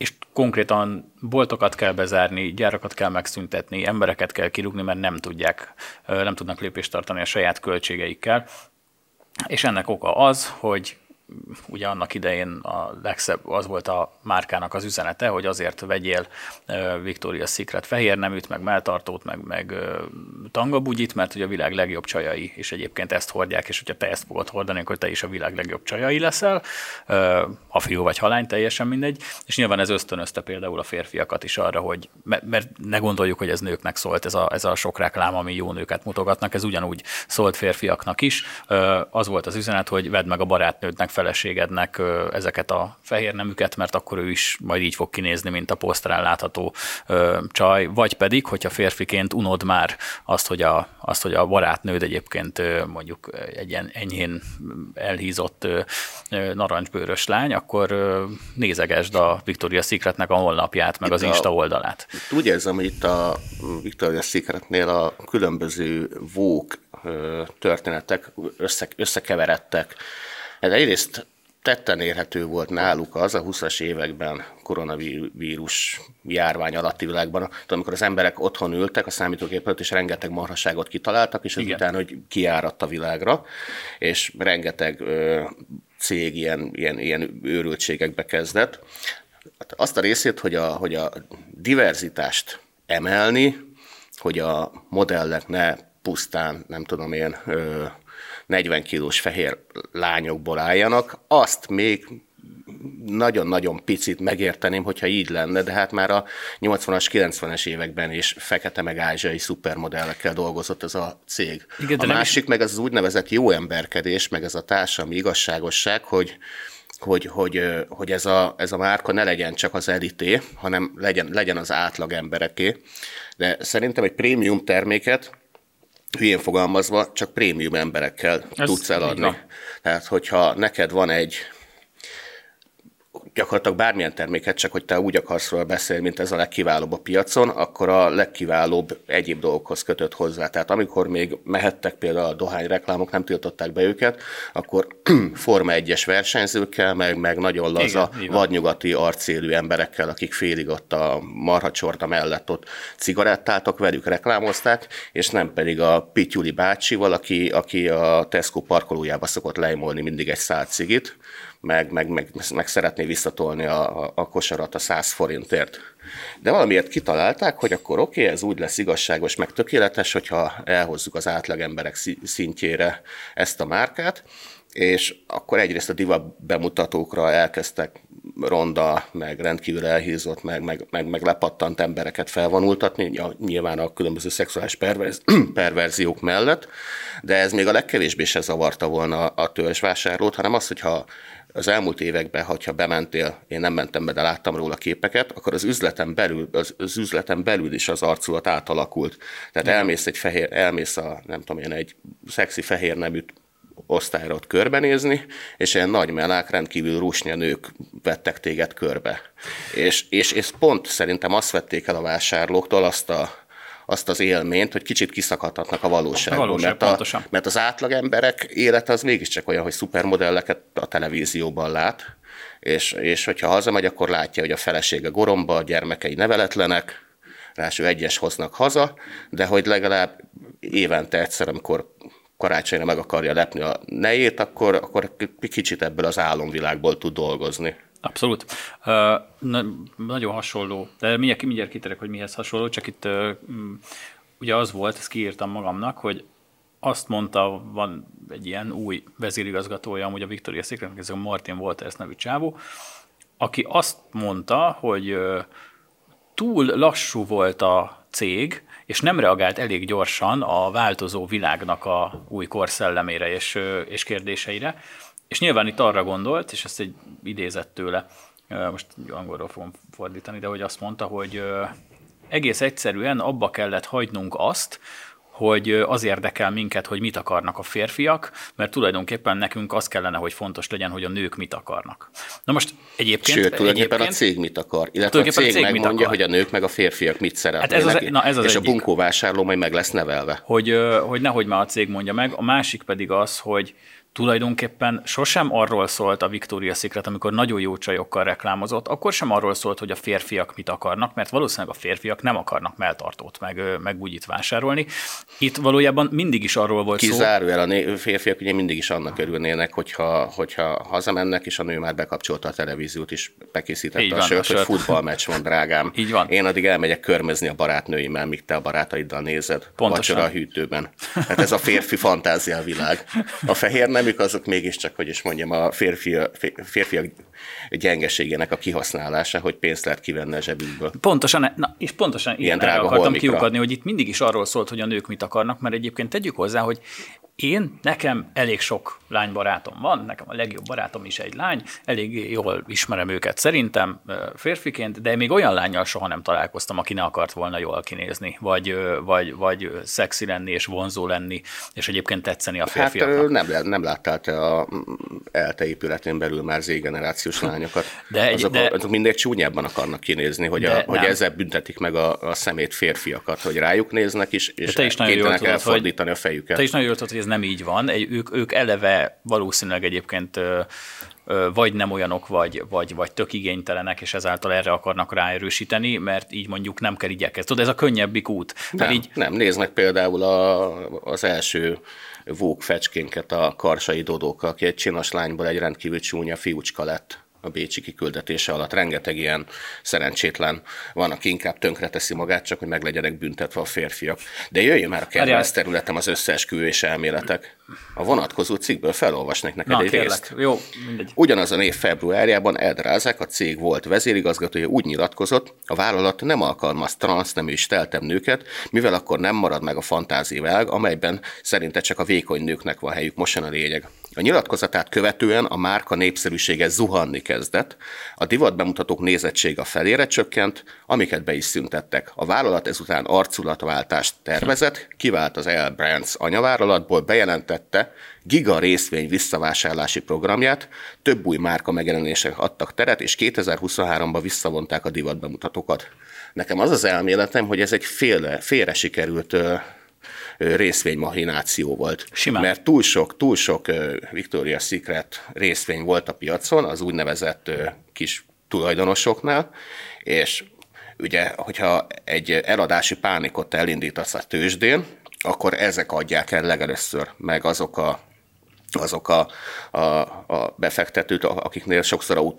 és konkrétan boltokat kell bezárni, gyárakat kell megszüntetni, embereket kell kirúgni, mert nem tudják, nem tudnak lépést tartani a saját költségeikkel. És ennek oka az, hogy ugye annak idején a legszebb, az volt a márkának az üzenete, hogy azért vegyél Victoria's Secret fehér neműt, meg melltartót, meg, meg tangabugyit, mert ugye a világ legjobb csajai, és egyébként ezt hordják, és hogyha te ezt fogod hordani, akkor te is a világ legjobb csajai leszel, ha fiú vagy halány, teljesen mindegy, és nyilván ez ösztönözte például a férfiakat is arra, hogy, mert ne gondoljuk, hogy ez nőknek szólt, ez a, ez a sok reklám, ami jó nőket mutogatnak, ez ugyanúgy szólt férfiaknak is. Az volt az üzenet, hogy vedd meg a barátnődnek, feleségednek ezeket a fehér nemüket, mert akkor ő is majd így fog kinézni, mint a poszterán látható csaj, vagy pedig, hogyha férfiként unod már azt, hogy a, azt, hogy a barátnőd egyébként mondjuk egy ilyen enyhén elhízott narancsbőrös lány, akkor nézegesd a Victoria's Secretnek a honlapját, meg itt az Insta oldalát. A, úgy érzem, hogy itt a Victoria's Secretnél a különböző vók történetek össze, összekeveredtek. Ez egyrészt tetten érhető volt náluk az a 20-as években koronavírus járvány alatti világban, amikor az emberek otthon ültek a számítógép előtt, és rengeteg marhaságot kitaláltak, és ezután, hogy kiáradt a világra, és rengeteg ö, cég ilyen, ilyen, ilyen őrültségekbe kezdett. Hát azt a részét, hogy a, hogy a diverzitást emelni, hogy a modellek ne pusztán, nem tudom én, 40 kilós fehér lányokból álljanak, azt még nagyon-nagyon picit megérteném, hogyha így lenne, de hát már a 80-as, 90-es években is fekete meg ázsiai szupermodellekkel dolgozott ez a cég. Igen, a másik meg az, az úgynevezett jó emberkedés, meg ez a társadalmi igazságosság, hogy hogy, hogy, hogy ez, a, ez a márka ne legyen csak az elité, hanem legyen, legyen az átlag embereké. De szerintem egy prémium terméket hülyén fogalmazva, csak prémium emberekkel Ez tudsz eladni. Tehát, hogyha neked van egy gyakorlatilag bármilyen terméket, csak hogy te úgy akarsz róla beszélni, mint ez a legkiválóbb a piacon, akkor a legkiválóbb egyéb dolgokhoz kötött hozzá. Tehát amikor még mehettek például a dohány reklámok, nem tiltották be őket, akkor Forma 1-es versenyzőkkel, meg, meg nagyon laza, Igen, vadnyugati arcélű emberekkel, akik félig ott a marhacsorta mellett ott cigarettáltak, velük reklámozták, és nem pedig a Pityuli bácsival, aki, aki a Tesco parkolójába szokott lejmolni mindig egy szál cigit, meg, meg, meg, meg szeretné visszatolni a, a, kosarat a 100 forintért. De valamiért kitalálták, hogy akkor oké, okay, ez úgy lesz igazságos, meg tökéletes, hogyha elhozzuk az átlagemberek szintjére ezt a márkát, és akkor egyrészt a diva bemutatókra elkezdtek ronda, meg rendkívül elhízott, meg, meg, meg, meg lepattant embereket felvonultatni, nyilván a különböző szexuális perverz, perverziók mellett, de ez még a legkevésbé se zavarta volna a törzsvásárlót, hanem az, hogyha az elmúlt években, ha bementél, én nem mentem be, de láttam róla képeket, akkor az üzleten belül, az, az üzleten belül is az arculat átalakult. Tehát ja. elmész egy fehér, elmész a, nem tudom én, egy szexi fehér nemű osztályra ott körbenézni, és ilyen nagy melák, rendkívül rusnya nők vettek téged körbe. És, és, és pont szerintem azt vették el a vásárlóktól, azt a, azt az élményt, hogy kicsit kiszakadhatnak a valóságból. A valóság, mert, a, mert az átlag emberek élete az mégiscsak olyan, hogy szupermodelleket a televízióban lát, és, és hogyha hazamegy, akkor látja, hogy a felesége goromba, a gyermekei neveletlenek, ráadásul egyes hoznak haza, de hogy legalább évente egyszer, amikor karácsonyra meg akarja lepni a nejét, akkor, akkor kicsit ebből az álomvilágból tud dolgozni. Abszolút. Uh, na, nagyon hasonló, de mindjárt, mindjárt kiterek, hogy mihez hasonló, csak itt uh, ugye az volt, ezt kiírtam magamnak, hogy azt mondta, van egy ilyen új vezérigazgatója, amúgy a Victoria Secret, ez a Martin Walters nevű csávó, aki azt mondta, hogy uh, túl lassú volt a cég, és nem reagált elég gyorsan a változó világnak a új korszellemére és, és kérdéseire, és nyilván itt arra gondolt, és ezt egy idézett tőle, most angolról fogom fordítani, de hogy azt mondta, hogy egész egyszerűen abba kellett hagynunk azt, hogy az érdekel minket, hogy mit akarnak a férfiak, mert tulajdonképpen nekünk az kellene, hogy fontos legyen, hogy a nők mit akarnak. Na most egyébként... Sőt, tulajdonképpen egyébként, a cég mit akar, illetve a cég, a cég megmondja, hogy a nők meg a férfiak mit szeretnének, hát ez az, na ez az és egyik. a bunkó vásárló majd meg lesz nevelve. Hogy, hogy nehogy már a cég mondja meg, a másik pedig az, hogy tulajdonképpen sosem arról szólt a Victoria Secret, amikor nagyon jó csajokkal reklámozott, akkor sem arról szólt, hogy a férfiak mit akarnak, mert valószínűleg a férfiak nem akarnak melltartót, meg, meg bugyit vásárolni. Itt valójában mindig is arról volt Kizáróan szó. a né- férfiak ugye mindig is annak örülnének, hogyha, hogyha hazamennek, és a nő már bekapcsolta a televíziót, és bekészítette Így a sört, hogy futballmeccs van, drágám. Így van. Én addig elmegyek körmezni a barátnőimmel, míg te a barátaiddal nézed. Pontosan. Vacsora a hűtőben. Hát ez a férfi fantázia világ. A fehér nemük azok mégiscsak, hogy is mondjam, a férfi, férfiak gyengeségének a kihasználása, hogy pénzt lehet kivenni a zsebükből. Pontosan, na, és pontosan ilyen drága akartam holmikra. kiukadni, hogy itt mindig is arról szólt, hogy a nők mit akarnak, mert egyébként tegyük hozzá, hogy én, nekem elég sok lánybarátom van, nekem a legjobb barátom is egy lány, elég jól ismerem őket szerintem férfiként, de még olyan lányjal soha nem találkoztam, aki ne akart volna jól kinézni, vagy, vagy, vagy szexi lenni és vonzó lenni, és egyébként tetszeni a férfiaknak. Hát nem, nem láttál te a ELTE épületén belül már z-generációs lányokat. De egy, azok, de, azok mindig csúnyábban akarnak kinézni, hogy, a, hogy ezzel büntetik meg a, a szemét férfiakat, hogy rájuk néznek is, és te is kénytelenek elfordítani hogy, a fejüket. Te is nagyon jól tudod, hogy ez nem így van. Ők, ők eleve valószínűleg egyébként vagy nem olyanok, vagy, vagy, vagy tök igénytelenek, és ezáltal erre akarnak ráerősíteni, mert így mondjuk nem kell igyekezni. Tudod, ez a könnyebbik út. Nem, így... nem, néznek például a, az első vók fecskénket a karsai dodók, aki egy csinos lányból egy rendkívül csúnya fiúcska lett a Bécsi kiküldetése alatt. Rengeteg ilyen szerencsétlen van, aki inkább tönkreteszi magát, csak hogy meg legyenek büntetve a férfiak. De jöjjön már a kedvenc területem az összeesküvés elméletek. A vonatkozó cikkből felolvasnék neked Na, egy kérlek. részt. Jó, mindegy. Ugyanazon év februárjában Eldrázák, a cég volt vezérigazgatója úgy nyilatkozott, a vállalat nem alkalmaz transznemű és teltem nőket, mivel akkor nem marad meg a fantáziág, amelyben szerinte csak a vékony nőknek van helyük. Most a lényeg. A nyilatkozatát követően a márka népszerűsége zuhanni kezdett, a divat bemutatók nézettsége a felére csökkent, amiket be is szüntettek. A vállalat ezután arculatváltást tervezett, kivált az L Brands anyavállalatból, bejelentette giga részvény visszavásárlási programját, több új márka megjelenések adtak teret, és 2023-ban visszavonták a divat bemutatókat. Nekem az az elméletem, hogy ez egy félre, félre sikerült részvénymahináció volt. Simán. Mert túl sok, túl sok Victoria's Secret részvény volt a piacon, az úgynevezett kis tulajdonosoknál, és ugye, hogyha egy eladási pánikot elindítasz a tőzsdén, akkor ezek adják el legelőször, meg azok a azok a, a, a befektetők, akiknél sokszor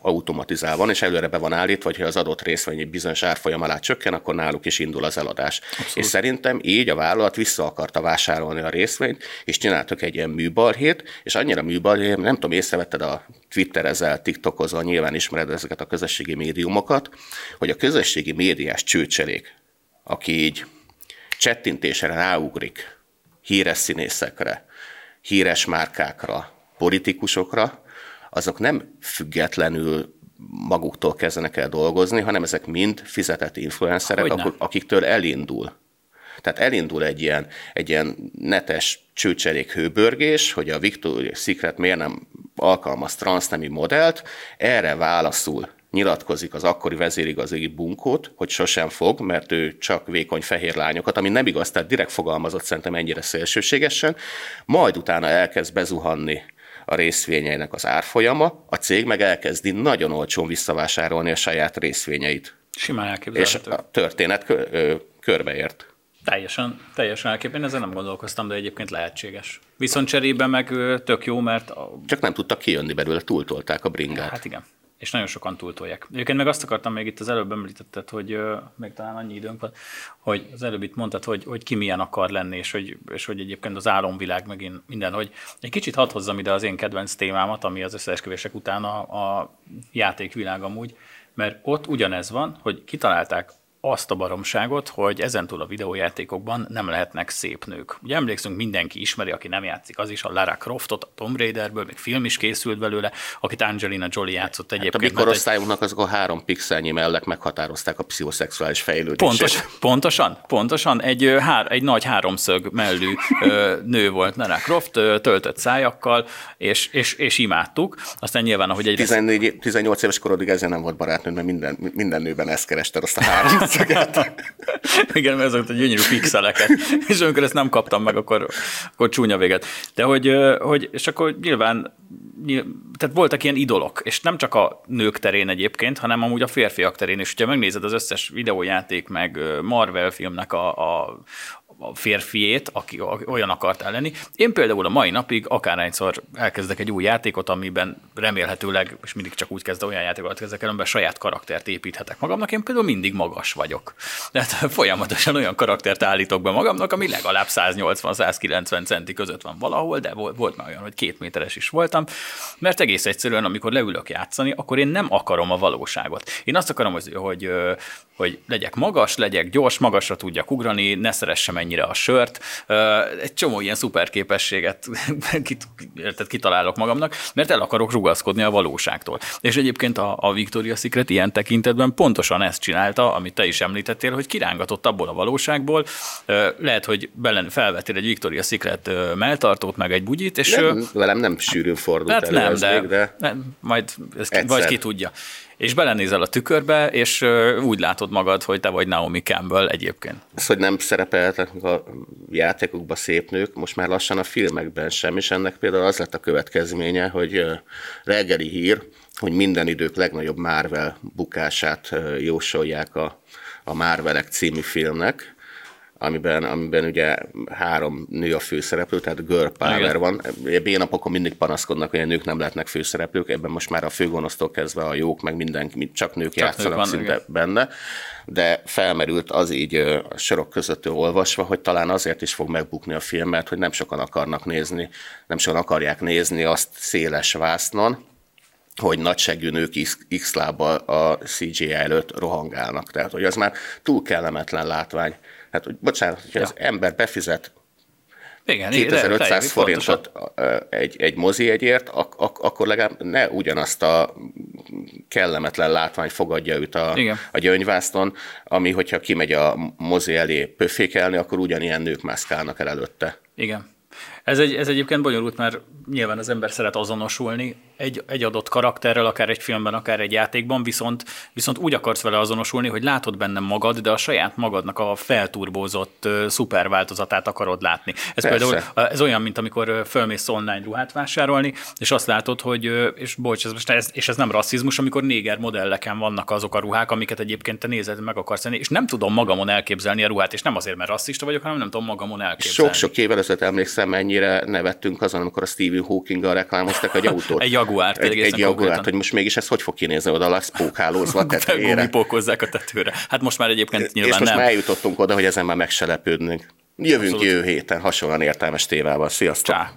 automatizál van, és előre be van állítva, hogy ha az adott részvény egy bizonyos árfolyam alá csökken, akkor náluk is indul az eladás. Abszolút. És szerintem így a vállalat vissza akarta vásárolni a részvényt, és csináltak egy ilyen műbalhét, és annyira műbalhét, nem tudom, észrevetted a Twitterezel, TikTokozol, nyilván ismered ezeket a közösségi médiumokat, hogy a közösségi médiás csőcselék, aki így csettintésre ráugrik híres színészekre, híres márkákra, politikusokra, azok nem függetlenül maguktól kezdenek el dolgozni, hanem ezek mind fizetett influencerek, Hogyne. akiktől elindul. Tehát elindul egy ilyen, egy ilyen netes csőcserék hőbörgés, hogy a Victoria's Secret miért nem alkalmaz transznemű modellt, erre válaszul nyilatkozik az akkori vezérigazgatói bunkót, hogy sosem fog, mert ő csak vékony fehér lányokat, ami nem igaz, tehát direkt fogalmazott szerintem ennyire szélsőségesen, majd utána elkezd bezuhanni a részvényeinek az árfolyama, a cég meg elkezdi nagyon olcsón visszavásárolni a saját részvényeit. Simán elképzelhető. És a történet körbeért. Teljesen, teljesen elképén, ezen nem gondolkoztam, de egyébként lehetséges. Viszont cserébe meg tök jó, mert... A... Csak nem tudtak kijönni belőle, túltolták a bringát. Hát igen és nagyon sokan túltolják. Egyébként meg azt akartam még itt az előbb említetted, hogy még talán annyi időnk van, hogy az előbb itt mondtad, hogy, hogy ki milyen akar lenni, és hogy, és hogy egyébként az álomvilág megint minden, hogy egy kicsit hadd hozzam ide az én kedvenc témámat, ami az összeesküvések után a, a játékvilág amúgy, mert ott ugyanez van, hogy kitalálták azt a baromságot, hogy ezentúl a videójátékokban nem lehetnek szép nők. Ugye emlékszünk, mindenki ismeri, aki nem játszik, az is a Lara Croftot, a Tomb Raiderből, még film is készült belőle, akit Angelina Jolie játszott egyébként. Hát a mi korosztályunknak azok a három pixelnyi mellek meghatározták a pszichoszexuális fejlődést. Pontos, pontosan, pontosan. Egy, hár, egy nagy háromszög mellű nő volt Lara Croft, töltött szájakkal, és, és, és imádtuk. Aztán nyilván, ahogy egy... 14, 18 éves korodig ezzel nem volt barátnő, mert minden, minden nőben ezt kerested, azt a három arcokat. Igen, mert azokat a gyönyörű pixeleket. És amikor ezt nem kaptam meg, akkor, akkor csúnya véget. De hogy, hogy, és akkor nyilván, tehát voltak ilyen idolok, és nem csak a nők terén egyébként, hanem amúgy a férfiak terén is. Ugye megnézed az összes videójáték, meg Marvel filmnek a, a, a férfiét, aki olyan akart lenni. Én például a mai napig akárhányszor elkezdek egy új játékot, amiben remélhetőleg, és mindig csak úgy kezd olyan játékot kezdek el, amiben saját karaktert építhetek magamnak, én például mindig magas vagyok. Tehát folyamatosan olyan karaktert állítok be magamnak, ami legalább 180-190 centi között van valahol, de volt már olyan, hogy két méteres is voltam, mert egész egyszerűen, amikor leülök játszani, akkor én nem akarom a valóságot. Én azt akarom, hogy, hogy, hogy legyek magas, legyek gyors, magasra tudjak ugrani, ne szeressem ennyire a sört. Egy csomó ilyen szuper képességet kitalálok magamnak, mert el akarok rugaszkodni a valóságtól. És egyébként a, a Victoria Secret ilyen tekintetben pontosan ezt csinálta, amit te is említettél, hogy kirángatott abból a valóságból. Lehet, hogy belen felvettél egy Victoria Secret melltartót, meg egy bugyit, és... Nem, velem nem sűrűn fordult hát elő nem, de, még, de... Nem, majd ezt vagy ki tudja és belenézel a tükörbe, és úgy látod magad, hogy te vagy Naomi Campbell egyébként. Az, hogy nem szerepeltek a játékokban szép nők, most már lassan a filmekben sem, és ennek például az lett a következménye, hogy reggeli hír, hogy minden idők legnagyobb Marvel bukását jósolják a, a Marvelek című filmnek, amiben, amiben ugye három nő a főszereplő, tehát girl power Igen. van. B-napokon mindig panaszkodnak, hogy a nők nem lehetnek főszereplők, ebben most már a főgonosztól kezdve a jók, meg mindenki, csak nők csak játszanak nők szinte benne, de felmerült az így a sorok között olvasva, hogy talán azért is fog megbukni a film, mert hogy nem sokan akarnak nézni, nem sokan akarják nézni azt széles vásznon, hogy nagyságű nők X lábbal a CGI előtt rohangálnak. Tehát, hogy az már túl kellemetlen látvány. Hát, hogy bocsánat, hogyha ja. az ember befizet igen, 2500 forintot egy, egy mozi egyért, ak- ak- akkor legalább ne ugyanazt a kellemetlen látvány fogadja őt a, a gyöngyvászton, ami hogyha kimegy a mozi elé pöfékelni, akkor ugyanilyen nők mászkálnak el előtte. Igen. Ez, egy, ez egyébként bonyolult, mert nyilván az ember szeret azonosulni egy, egy adott karakterrel, akár egy filmben, akár egy játékban, viszont, viszont úgy akarsz vele azonosulni, hogy látod benne magad, de a saját magadnak a felturbózott uh, szuper változatát akarod látni. Ez Persze. például ez olyan, mint amikor fölmész online ruhát vásárolni, és azt látod, hogy, és bocs, ez most ez, és ez nem rasszizmus, amikor néger modelleken vannak azok a ruhák, amiket egyébként te nézed, meg akarsz venni, és nem tudom magamon elképzelni a ruhát, és nem azért, mert rasszista vagyok, hanem nem tudom magamon elképzelni. Sok-sok évvel ezelőtt emlékszem, mennyire nevettünk azon, amikor a Stephen Hawking-gal reklámoztak egy autót. egy Jaguárt. Egy, egy Jaguárt, hogy most mégis ez hogy fog kinézni, oda lesz pókhálózva a tetőre. pókozzák a tetőre. Hát most már egyébként nyilván És most nem. már eljutottunk oda, hogy ezen már meg se lepődnünk. Jövünk Abszolút. jövő héten hasonlóan értelmes tévával. Sziasztok! Csá.